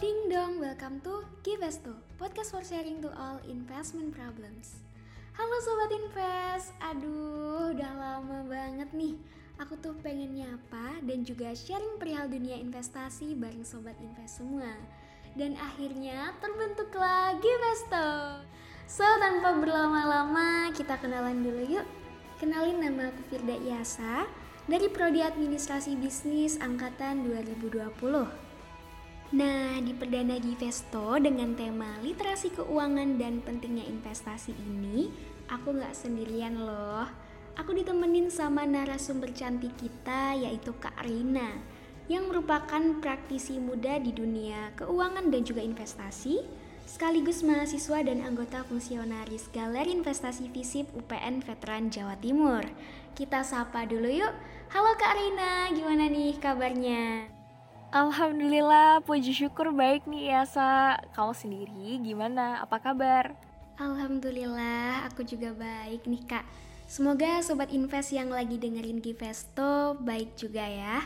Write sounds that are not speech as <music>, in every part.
Ding dong, welcome to Givesto, podcast for sharing to all investment problems. Halo Sobat Invest, aduh udah lama banget nih. Aku tuh pengen nyapa dan juga sharing perihal dunia investasi bareng Sobat Invest semua. Dan akhirnya terbentuklah Givesto So tanpa berlama-lama kita kenalan dulu yuk. Kenalin nama aku Firda Iasa dari Prodi Administrasi Bisnis Angkatan 2020 Nah, di perdana Givesto dengan tema literasi keuangan dan pentingnya investasi ini, aku nggak sendirian loh. Aku ditemenin sama narasumber cantik kita yaitu Kak Rina yang merupakan praktisi muda di dunia keuangan dan juga investasi, sekaligus mahasiswa dan anggota fungsionaris Galeri Investasi Visip UPN Veteran Jawa Timur. Kita sapa dulu yuk. Halo Kak Rina, gimana nih kabarnya? Alhamdulillah, puji syukur baik nih ya Sa. Kamu sendiri gimana? Apa kabar? Alhamdulillah, aku juga baik nih kak. Semoga sobat invest yang lagi dengerin Givesto baik juga ya.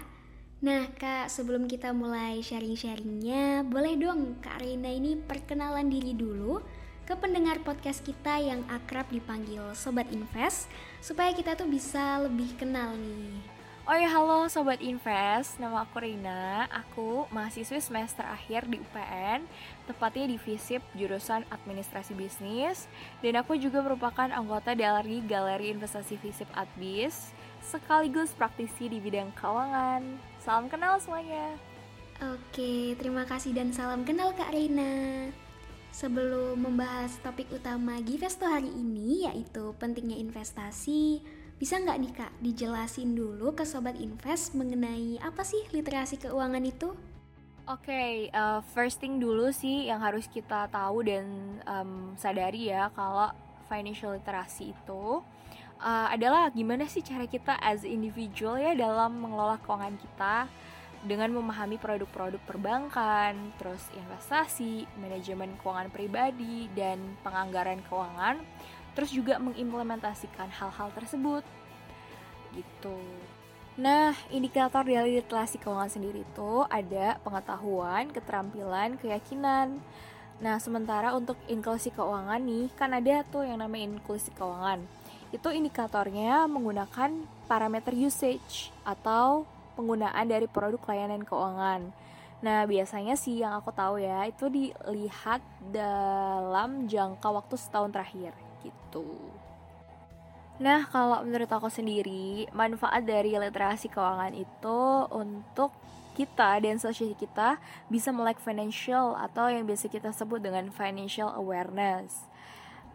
Nah kak, sebelum kita mulai sharing-sharingnya, boleh dong kak Reina ini perkenalan diri dulu ke pendengar podcast kita yang akrab dipanggil Sobat Invest, supaya kita tuh bisa lebih kenal nih. Oh ya halo Sobat Invest, nama aku Rina. Aku mahasiswi semester akhir di UPN Tepatnya di FISIP jurusan Administrasi Bisnis. Dan aku juga merupakan anggota dari Galeri Investasi FISIP Adbis Sekaligus praktisi di bidang keuangan. Salam kenal semuanya. Oke, terima kasih dan salam kenal Kak Rina. Sebelum membahas topik utama Givesto hari ini yaitu pentingnya investasi bisa nggak nih kak dijelasin dulu ke sobat invest mengenai apa sih literasi keuangan itu? Oke, okay, uh, first thing dulu sih yang harus kita tahu dan um, sadari ya kalau financial literasi itu uh, adalah gimana sih cara kita as individual ya dalam mengelola keuangan kita dengan memahami produk-produk perbankan, terus investasi, manajemen keuangan pribadi, dan penganggaran keuangan terus juga mengimplementasikan hal-hal tersebut gitu. Nah, indikator dari literasi keuangan sendiri itu ada pengetahuan, keterampilan, keyakinan. Nah, sementara untuk inklusi keuangan nih, kan ada tuh yang namanya inklusi keuangan. Itu indikatornya menggunakan parameter usage atau penggunaan dari produk layanan keuangan. Nah, biasanya sih yang aku tahu ya, itu dilihat dalam jangka waktu setahun terakhir gitu. Nah, kalau menurut aku sendiri, manfaat dari literasi keuangan itu untuk kita dan sosial kita bisa melek financial atau yang biasa kita sebut dengan financial awareness.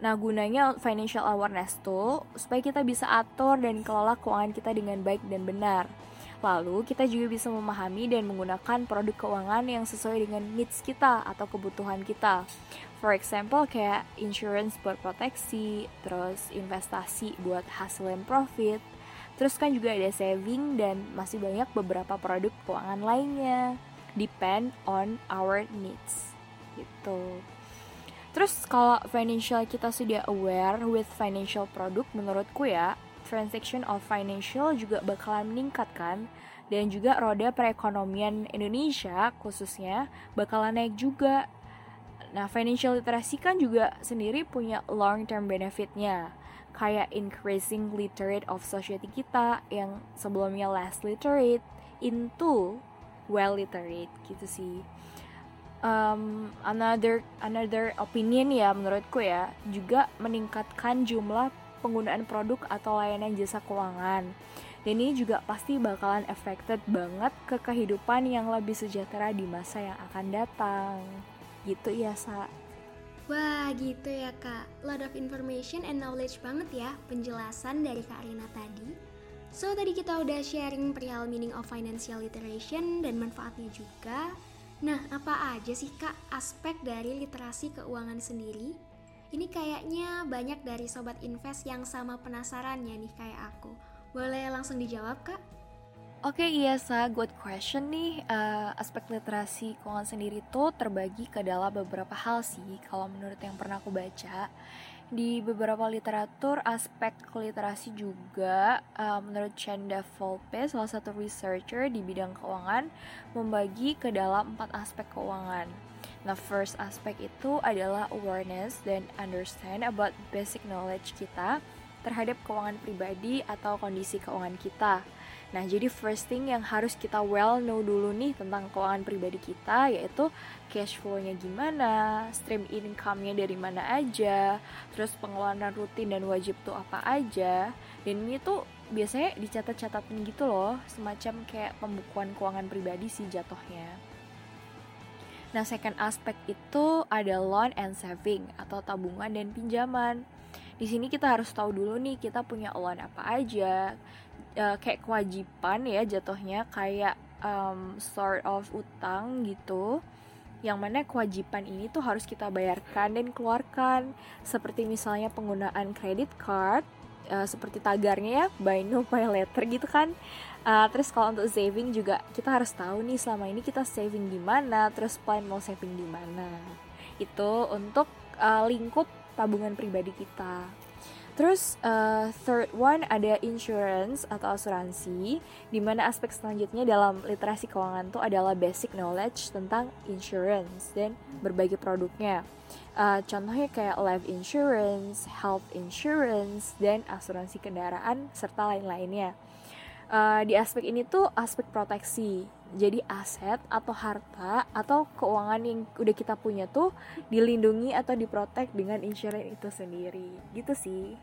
Nah, gunanya financial awareness tuh supaya kita bisa atur dan kelola keuangan kita dengan baik dan benar. Lalu, kita juga bisa memahami dan menggunakan produk keuangan yang sesuai dengan needs kita atau kebutuhan kita. For example, kayak insurance buat proteksi, terus investasi buat hasil dan profit, terus kan juga ada saving dan masih banyak beberapa produk keuangan lainnya. Depend on our needs. Gitu. Terus kalau financial kita sudah aware with financial product menurutku ya, transaction of financial juga bakalan meningkat kan dan juga roda perekonomian Indonesia khususnya bakalan naik juga. Nah, financial literacy kan juga sendiri punya long term benefitnya kayak increasing literate of society kita yang sebelumnya less literate into well literate gitu sih. Um, another another opinion ya menurutku ya juga meningkatkan jumlah penggunaan produk atau layanan jasa keuangan. Dan ini juga pasti bakalan affected banget ke kehidupan yang lebih sejahtera di masa yang akan datang. Gitu ya, Sa. Wah, gitu ya, Kak. Lot of information and knowledge banget ya penjelasan dari Kak Rina tadi. So, tadi kita udah sharing perihal meaning of financial literation dan manfaatnya juga. Nah, apa aja sih Kak aspek dari literasi keuangan sendiri? Ini kayaknya banyak dari sobat invest yang sama penasarannya nih kayak aku. Boleh langsung dijawab, Kak? Oke, okay, iya, Sa. Good question nih. Uh, aspek literasi keuangan sendiri tuh terbagi ke dalam beberapa hal sih, kalau menurut yang pernah aku baca. Di beberapa literatur aspek literasi juga uh, menurut Chanda Volpe salah satu researcher di bidang keuangan membagi ke dalam empat aspek keuangan. Nah, first aspek itu adalah awareness dan understand about basic knowledge kita terhadap keuangan pribadi atau kondisi keuangan kita. Nah, jadi first thing yang harus kita well know dulu nih tentang keuangan pribadi kita yaitu cash flow-nya gimana, stream income-nya dari mana aja, terus pengeluaran rutin dan wajib tuh apa aja. Dan ini tuh biasanya dicatat-catatin gitu loh, semacam kayak pembukuan keuangan pribadi sih jatuhnya. Nah, second aspek itu ada loan and saving atau tabungan dan pinjaman. Di sini kita harus tahu dulu nih kita punya loan apa aja, uh, kayak kewajiban ya jatuhnya kayak um, sort of utang gitu yang mana kewajiban ini tuh harus kita bayarkan dan keluarkan. Seperti misalnya penggunaan credit card uh, seperti tagarnya ya buy no pay later gitu kan. Uh, terus kalau untuk saving juga kita harus tahu nih selama ini kita saving di mana terus plan mau saving di mana. Itu untuk uh, lingkup tabungan pribadi kita Terus uh, third one ada insurance atau asuransi, di mana aspek selanjutnya dalam literasi keuangan itu adalah basic knowledge tentang insurance dan berbagai produknya. Uh, contohnya kayak life insurance, health insurance, dan asuransi kendaraan serta lain-lainnya. Uh, di aspek ini tuh aspek proteksi. Jadi aset atau harta atau keuangan yang udah kita punya tuh dilindungi atau diprotek dengan insurance itu sendiri. Gitu sih.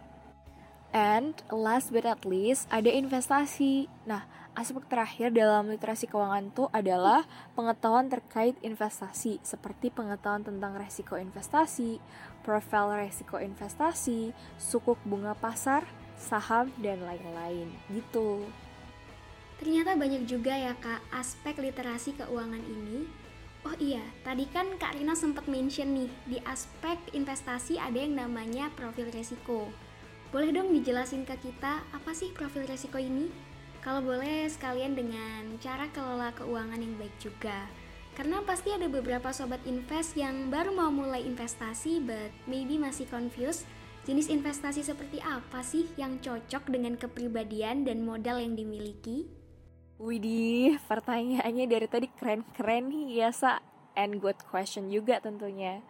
And last but not least, ada investasi. Nah, aspek terakhir dalam literasi keuangan itu adalah pengetahuan terkait investasi, seperti pengetahuan tentang resiko investasi, profil resiko investasi, sukuk bunga pasar, saham, dan lain-lain. Gitu. Ternyata banyak juga ya kak aspek literasi keuangan ini. Oh iya, tadi kan Kak Rina sempat mention nih, di aspek investasi ada yang namanya profil resiko. Boleh dong dijelasin ke kita apa sih profil resiko ini? Kalau boleh sekalian dengan cara kelola keuangan yang baik juga. Karena pasti ada beberapa sobat invest yang baru mau mulai investasi but maybe masih confused jenis investasi seperti apa sih yang cocok dengan kepribadian dan modal yang dimiliki? Widih, pertanyaannya dari tadi keren-keren nih ya, Sa. And good question juga tentunya.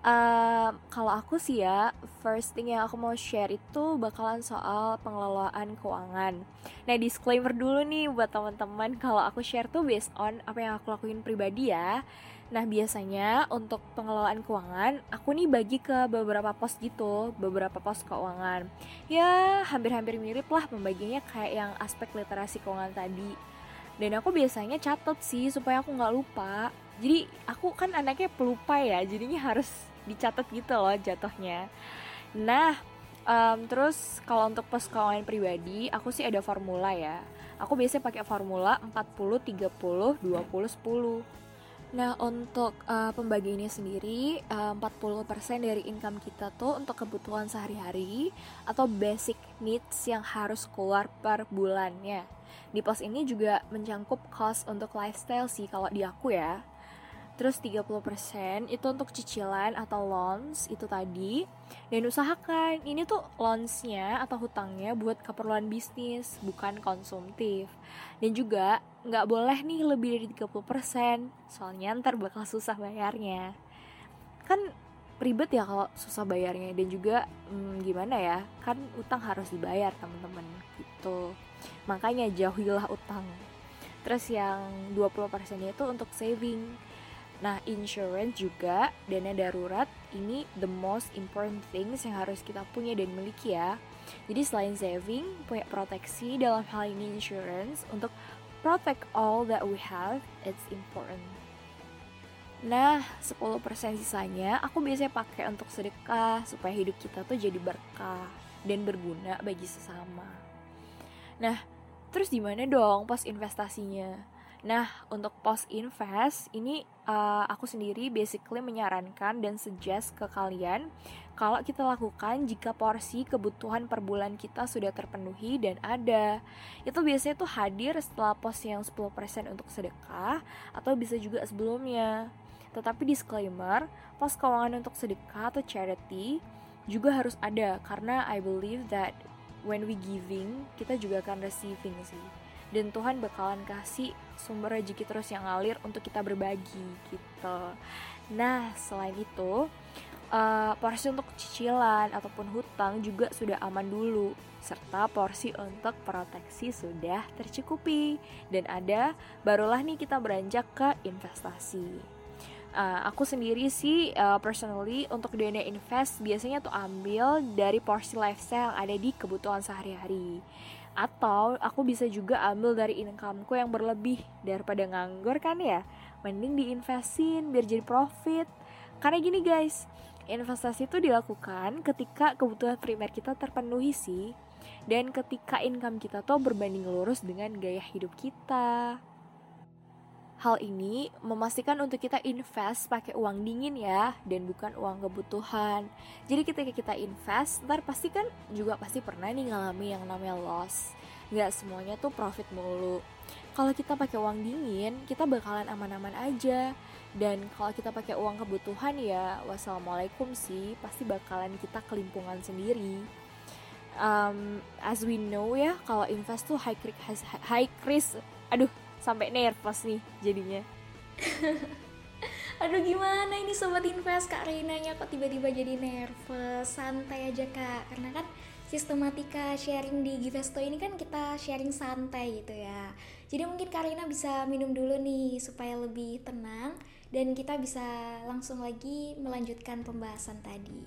Um, kalau aku sih ya, first thing yang aku mau share itu bakalan soal pengelolaan keuangan. Nah, disclaimer dulu nih buat teman-teman kalau aku share tuh based on apa yang aku lakuin pribadi ya. Nah, biasanya untuk pengelolaan keuangan, aku nih bagi ke beberapa pos gitu, beberapa pos keuangan. Ya, hampir-hampir mirip lah pembagiannya kayak yang aspek literasi keuangan tadi. Dan aku biasanya catat sih supaya aku nggak lupa. Jadi aku kan anaknya pelupa ya, jadinya harus dicatat gitu loh jatuhnya nah um, terus kalau untuk keuangan pribadi aku sih ada formula ya aku biasanya pakai formula 40 30 20 10 Nah untuk uh, pembagi ini sendiri uh, 40% dari income kita tuh untuk kebutuhan sehari-hari atau basic needs yang harus keluar per bulannya. Di pos ini juga mencangkup cost untuk lifestyle sih kalau di aku ya. Terus 30% itu untuk cicilan atau loans itu tadi. Dan usahakan ini tuh loansnya atau hutangnya buat keperluan bisnis bukan konsumtif. Dan juga nggak boleh nih lebih dari 30% Soalnya ntar bakal susah bayarnya. Kan ribet ya kalau susah bayarnya dan juga hmm, gimana ya kan utang harus dibayar teman-teman gitu makanya jauhilah utang terus yang 20% itu untuk saving Nah, insurance juga dana darurat ini the most important things yang harus kita punya dan miliki ya. Jadi selain saving, punya proteksi dalam hal ini insurance untuk protect all that we have, it's important. Nah, 10% sisanya aku biasanya pakai untuk sedekah supaya hidup kita tuh jadi berkah dan berguna bagi sesama. Nah, terus gimana dong pas investasinya? Nah, untuk post invest ini uh, aku sendiri basically menyarankan dan suggest ke kalian kalau kita lakukan jika porsi kebutuhan per bulan kita sudah terpenuhi dan ada. Itu biasanya tuh hadir setelah pos yang 10% untuk sedekah atau bisa juga sebelumnya. Tetapi disclaimer, pos keuangan untuk sedekah atau charity juga harus ada karena I believe that when we giving kita juga akan receiving sih dan Tuhan bakalan kasih sumber rezeki terus yang ngalir untuk kita berbagi gitu. Nah selain itu uh, porsi untuk cicilan ataupun hutang juga sudah aman dulu serta porsi untuk proteksi sudah tercukupi dan ada barulah nih kita beranjak ke investasi. Uh, aku sendiri sih uh, personally untuk dana invest biasanya tuh ambil dari porsi lifestyle yang ada di kebutuhan sehari-hari. Atau aku bisa juga ambil dari incomeku yang berlebih daripada nganggur kan ya. Mending diinvestin biar jadi profit. Karena gini guys investasi itu dilakukan ketika kebutuhan primer kita terpenuhi sih. Dan ketika income kita tuh berbanding lurus dengan gaya hidup kita Hal ini memastikan untuk kita invest pakai uang dingin ya dan bukan uang kebutuhan. Jadi ketika kita invest, ntar pasti kan juga pasti pernah nih ngalami yang namanya loss. Nggak semuanya tuh profit mulu. Kalau kita pakai uang dingin, kita bakalan aman-aman aja. Dan kalau kita pakai uang kebutuhan ya, wassalamualaikum sih, pasti bakalan kita kelimpungan sendiri. Um, as we know ya, kalau invest tuh high risk, high risk, aduh sampai nervous nih jadinya. <laughs> Aduh gimana ini sobat invest? Kak Reinanya kok tiba-tiba jadi nervous? Santai aja Kak. Karena kan sistematika sharing di Givesto ini kan kita sharing santai gitu ya. Jadi mungkin Kak Reina bisa minum dulu nih supaya lebih tenang Dan kita bisa langsung lagi melanjutkan pembahasan tadi.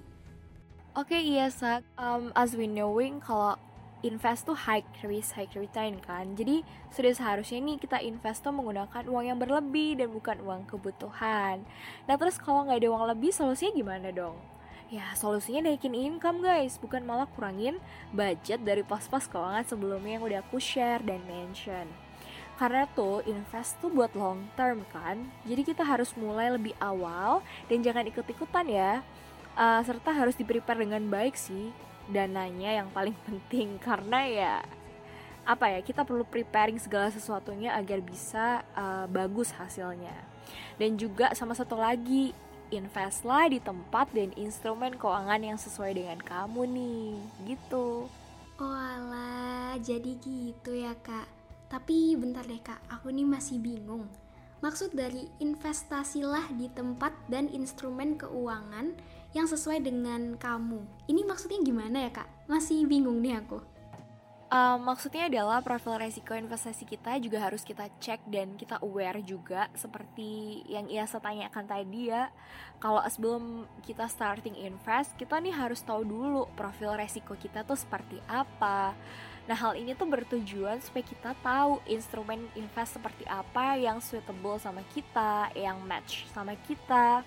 Oke okay, iya Sak, um, as we knowing kalau invest tuh high risk high return kan. Jadi sudah seharusnya nih kita invest tuh menggunakan uang yang berlebih dan bukan uang kebutuhan. Nah terus kalau nggak ada uang lebih solusinya gimana dong? Ya, solusinya naikin income guys, bukan malah kurangin budget dari pos-pos keuangan sebelumnya yang udah aku share dan mention. Karena tuh invest tuh buat long term kan, jadi kita harus mulai lebih awal dan jangan ikut-ikutan ya. Uh, serta harus di prepare dengan baik sih dananya yang paling <laughs> penting. Karena ya apa ya kita perlu preparing segala sesuatunya agar bisa uh, bagus hasilnya. Dan juga sama satu lagi investlah di tempat dan instrumen keuangan yang sesuai dengan kamu nih. Gitu. Oh alah jadi gitu ya kak. Tapi bentar deh kak. Aku nih masih bingung. Maksud dari investasilah di tempat dan instrumen keuangan yang sesuai dengan kamu. Ini maksudnya gimana ya kak? Masih bingung nih aku. Uh, maksudnya adalah profil resiko investasi kita juga harus kita cek dan kita aware juga seperti yang ia tanyakan tadi ya kalau sebelum kita starting invest kita nih harus tahu dulu profil resiko kita tuh seperti apa nah hal ini tuh bertujuan supaya kita tahu instrumen invest seperti apa yang suitable sama kita yang match sama kita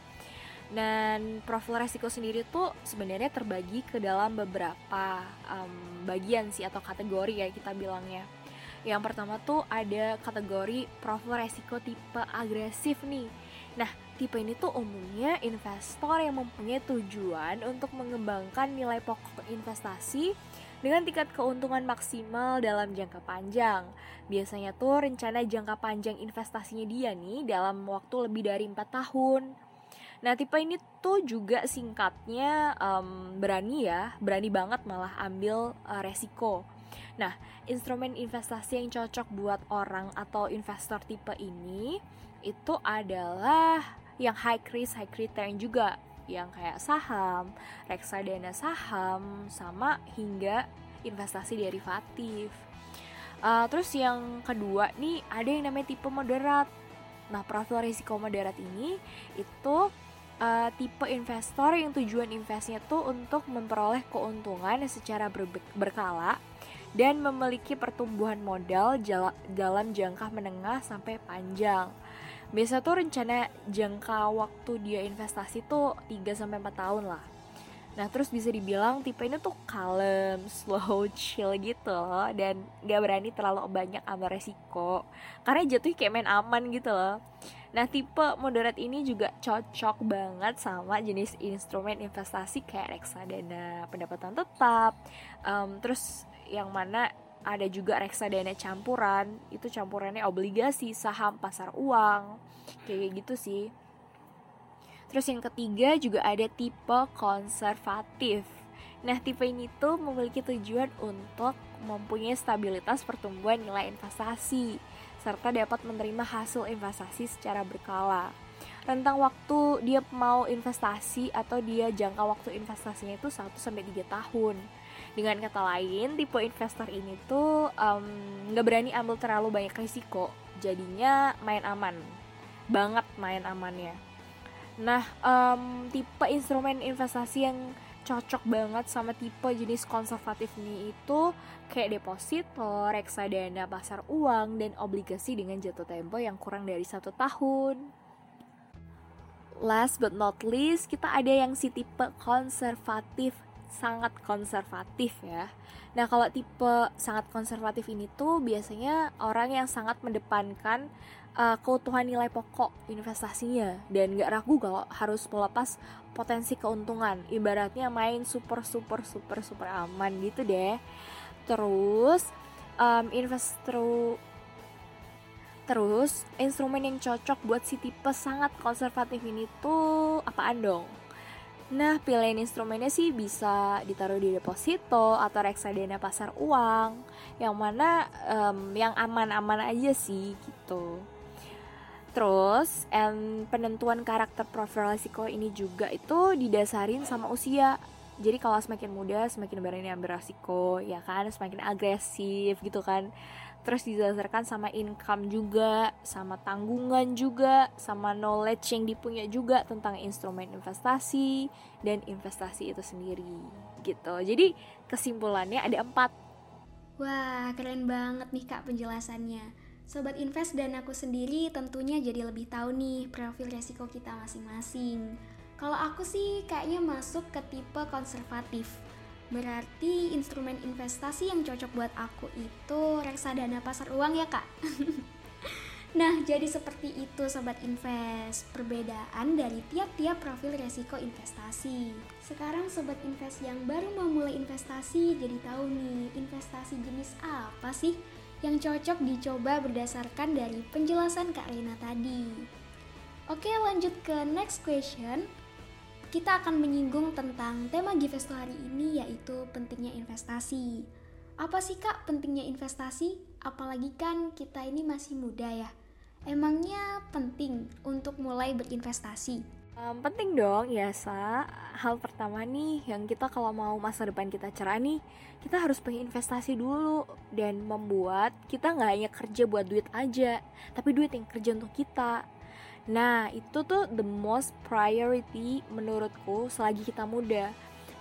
dan profil resiko sendiri tuh sebenarnya terbagi ke dalam beberapa um, bagian sih atau kategori ya kita bilangnya. Yang pertama tuh ada kategori profil resiko tipe agresif nih. Nah, tipe ini tuh umumnya investor yang mempunyai tujuan untuk mengembangkan nilai pokok investasi dengan tingkat keuntungan maksimal dalam jangka panjang. Biasanya tuh rencana jangka panjang investasinya dia nih dalam waktu lebih dari 4 tahun. Nah tipe ini tuh juga singkatnya um, berani ya, berani banget malah ambil uh, resiko. Nah instrumen investasi yang cocok buat orang atau investor tipe ini itu adalah yang high risk high return juga yang kayak saham, reksadana saham, sama hingga investasi derivatif. Uh, terus yang kedua nih ada yang namanya tipe moderat. Nah profil risiko moderat ini itu uh, tipe investor yang tujuan investnya tuh untuk memperoleh keuntungan secara ber berkala dan memiliki pertumbuhan modal dalam jangka menengah sampai panjang. Biasa tuh rencana jangka waktu dia investasi tuh 3 sampai 4 tahun lah. Nah terus bisa dibilang tipe ini tuh kalem, <laughs> slow, chill gitu loh Dan gak berani terlalu banyak ambil resiko Karena jatuh kayak main aman gitu loh Nah tipe moderat ini juga cocok banget sama jenis instrumen investasi kayak reksadana pendapatan tetap um, Terus yang mana ada juga reksadana campuran. Itu campurannya obligasi, saham, pasar uang Kayak gitu sih. Terus yang ketiga juga ada tipe konservatif. Nah, tipe ini tuh memiliki tujuan untuk mempunyai stabilitas pertumbuhan nilai investasi serta dapat menerima hasil investasi secara berkala. Rentang waktu dia mau investasi atau dia jangka waktu investasinya itu 1 sampai 3 tahun. Dengan kata lain, tipe investor ini tuh nggak um, berani ambil terlalu banyak risiko, jadinya main aman, banget main amannya. Nah, um, tipe instrumen investasi yang cocok banget sama tipe jenis konservatif ini itu kayak deposito, reksadana pasar uang, dan obligasi dengan jatuh tempo yang kurang dari satu tahun. Last but not least, kita ada yang si tipe konservatif, sangat konservatif ya. Nah kalau tipe sangat konservatif ini tuh biasanya orang yang sangat mendepankan uh, keutuhan nilai pokok investasinya dan gak ragu kalau harus melepas potensi keuntungan. Ibaratnya main super super super super aman gitu deh. Terus um, investor Terus, instrumen yang cocok buat si tipe sangat konservatif ini tuh apaan dong? Nah, pilihan instrumennya sih bisa ditaruh di deposito atau reksadana pasar uang, yang mana um, yang aman-aman aja sih gitu. Terus, and penentuan karakter profil risiko ini juga itu didasarin sama usia. Jadi kalau semakin muda semakin berani ambil risiko, ya kan, semakin agresif gitu kan terus didasarkan sama income juga, sama tanggungan juga, sama knowledge yang dipunya juga tentang instrumen investasi dan investasi itu sendiri gitu. Jadi kesimpulannya ada empat. Wah keren banget nih kak penjelasannya. Sobat Invest dan aku sendiri tentunya jadi lebih tahu nih profil resiko kita masing-masing. Kalau aku sih kayaknya masuk ke tipe konservatif Berarti instrumen investasi yang cocok buat aku itu reksadana pasar uang ya kak? <laughs> nah jadi seperti itu sobat invest. Perbedaan dari tiap-tiap profil resiko investasi. Sekarang sobat invest yang baru mau mulai investasi jadi tahu nih investasi jenis apa sih yang cocok dicoba berdasarkan dari penjelasan Kak Rena tadi. Oke lanjut ke next question kita akan menyinggung tentang tema Gifesto hari ini yaitu pentingnya investasi. Apa sih kak pentingnya investasi? Apalagi kan kita ini masih muda ya. Emangnya penting untuk mulai berinvestasi? Um, penting dong ya Sa Hal pertama nih yang kita kalau mau masa depan kita cerah nih Kita harus pengen investasi dulu Dan membuat kita nggak hanya kerja buat duit aja Tapi duit yang kerja untuk kita Nah, itu tuh the most priority menurutku selagi kita muda.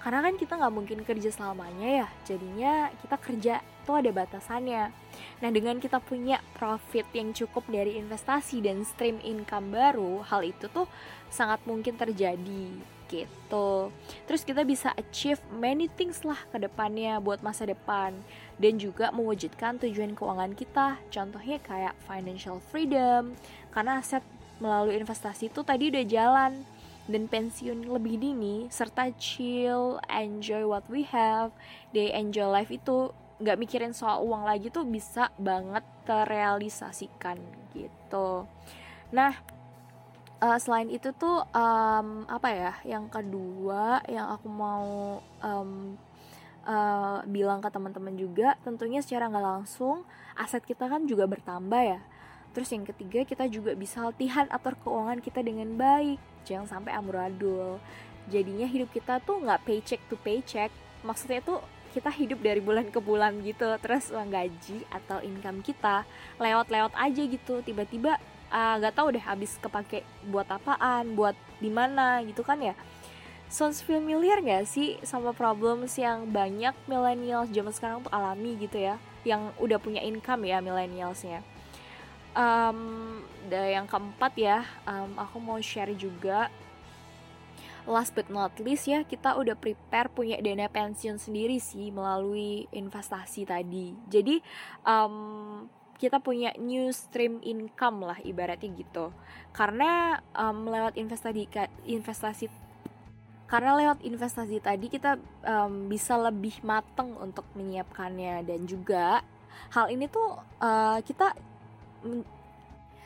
Karena kan kita nggak mungkin kerja selamanya ya, jadinya kita kerja tuh ada batasannya. Nah, dengan kita punya profit yang cukup dari investasi dan stream income baru, hal itu tuh sangat mungkin terjadi gitu. Terus kita bisa achieve many things lah ke depannya buat masa depan dan juga mewujudkan tujuan keuangan kita. Contohnya kayak financial freedom, karena aset melalui investasi itu tadi udah jalan dan pensiun lebih dini serta chill, enjoy what we have, they enjoy life itu nggak mikirin soal uang lagi tuh bisa banget terrealisasikan gitu. Nah, uh, selain itu tuh um, apa ya? Yang kedua yang aku mau um, uh, bilang ke teman-teman juga, tentunya secara nggak langsung aset kita kan juga bertambah ya Terus yang ketiga kita juga bisa latihan atur keuangan kita dengan baik. Jangan sampai amburadul. Jadinya hidup kita tuh nggak paycheck to paycheck. Maksudnya tuh kita hidup dari bulan ke bulan gitu. Terus uang gaji atau income kita lewat-lewat aja gitu. Tiba-tiba uh, nggak uh, tahu deh habis kepake buat apaan Buat di mana gitu kan ya. Sounds familiar gak sih sama problems yang banyak millennials zaman sekarang tuh alami gitu ya? Yang udah punya income ya millennialsnya um, yang keempat ya. Um, aku mau share juga. Last but not least ya kita udah prepare punya dana pensiun sendiri sih melalui investasi tadi. Jadi um, kita punya new stream income lah ibaratnya gitu. Karena um, lewat investasi investasi karena lewat investasi tadi kita um, bisa lebih mateng untuk menyiapkannya. Dan juga hal ini tuh uh, kita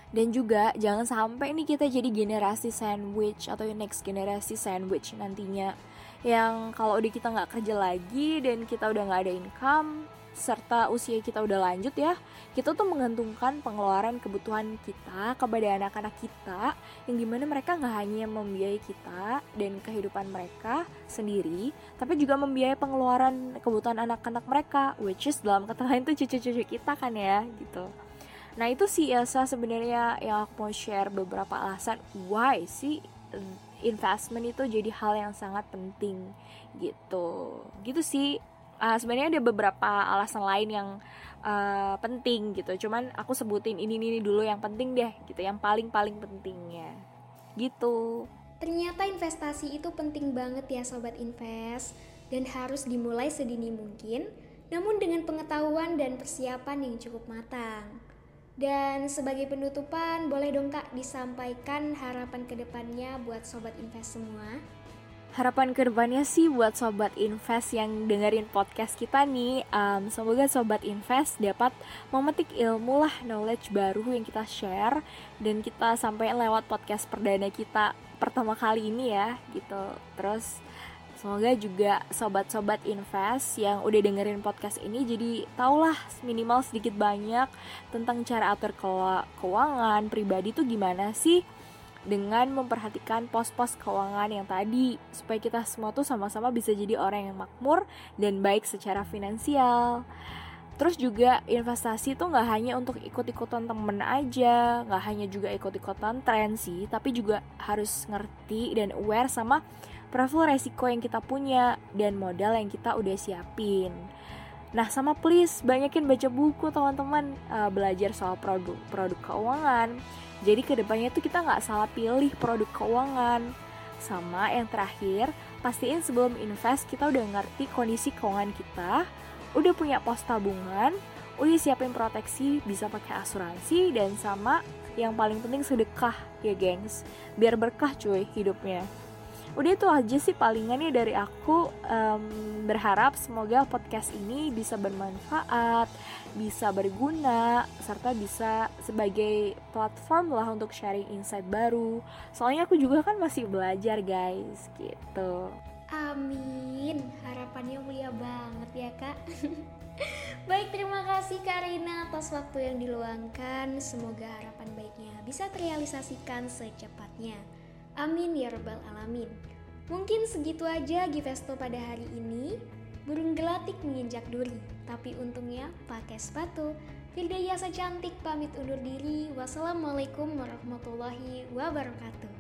dan juga jangan sampai nih kita jadi generasi sandwich atau next generasi sandwich nantinya yang kalau udah kita nggak kerja lagi dan kita udah nggak ada income serta usia kita udah lanjut ya, kita tuh menggantungkan pengeluaran kebutuhan kita kepada anak-anak kita yang di mana mereka nggak hanya membiayai kita dan kehidupan mereka sendiri, tapi juga membiayai pengeluaran kebutuhan anak-anak mereka, which is dalam kata lain tuh cucu-cucu kita kan ya gitu. Nah itu sih Elsa sebenarnya yang aku mau share beberapa alasan why sih investment itu jadi hal yang sangat penting gitu. Gitu sih. Uh, sebenarnya ada beberapa alasan lain yang uh, penting gitu. Cuman aku sebutin ini ini dulu yang penting deh gitu. Yang paling paling pentingnya. Gitu. Ternyata investasi itu penting banget ya sobat invest. Dan harus dimulai sedini mungkin namun dengan pengetahuan dan persiapan yang cukup matang. Dan sebagai penutupan, boleh dong Kak disampaikan harapan ke depannya buat Sobat Invest semua? Harapan ke depannya sih buat Sobat Invest yang dengerin podcast kita nih um, Semoga Sobat Invest dapat memetik ilmu lah, knowledge baru yang kita share Dan kita sampai lewat podcast perdana kita pertama kali ini ya gitu Terus Semoga juga sobat-sobat invest yang udah dengerin podcast ini jadi taulah minimal sedikit banyak tentang cara atur keuangan pribadi tuh gimana sih dengan memperhatikan pos-pos keuangan yang tadi supaya kita semua tuh sama-sama bisa jadi orang yang makmur dan baik secara finansial. Terus juga investasi tuh nggak hanya untuk ikut-ikutan temen aja, nggak hanya juga ikut-ikutan tren sih, tapi juga harus ngerti dan aware sama profil resiko yang kita punya dan modal yang kita udah siapin. Nah, sama please banyakin baca buku teman-teman uh, belajar soal produk produk keuangan. Jadi ke depannya tuh kita nggak salah pilih produk keuangan. Sama yang terakhir, pastiin sebelum invest kita udah ngerti kondisi keuangan kita, udah punya pos tabungan, udah siapin proteksi, bisa pakai asuransi dan sama yang paling penting sedekah ya gengs, biar berkah cuy hidupnya udah itu aja sih palingannya dari aku um, berharap semoga podcast ini bisa bermanfaat bisa berguna serta bisa sebagai platform lah untuk sharing insight baru soalnya aku juga kan masih belajar guys gitu amin harapannya mulia banget ya kak <laughs> Baik, terima kasih Karina atas waktu yang diluangkan. Semoga harapan baiknya bisa terrealisasikan secepatnya. Amin ya Rabbal 'Alamin. Mungkin segitu aja Givesto pada hari ini. Burung gelatik menginjak duri, tapi untungnya pakai sepatu. Firda Yasa Cantik pamit undur diri. Wassalamualaikum warahmatullahi wabarakatuh.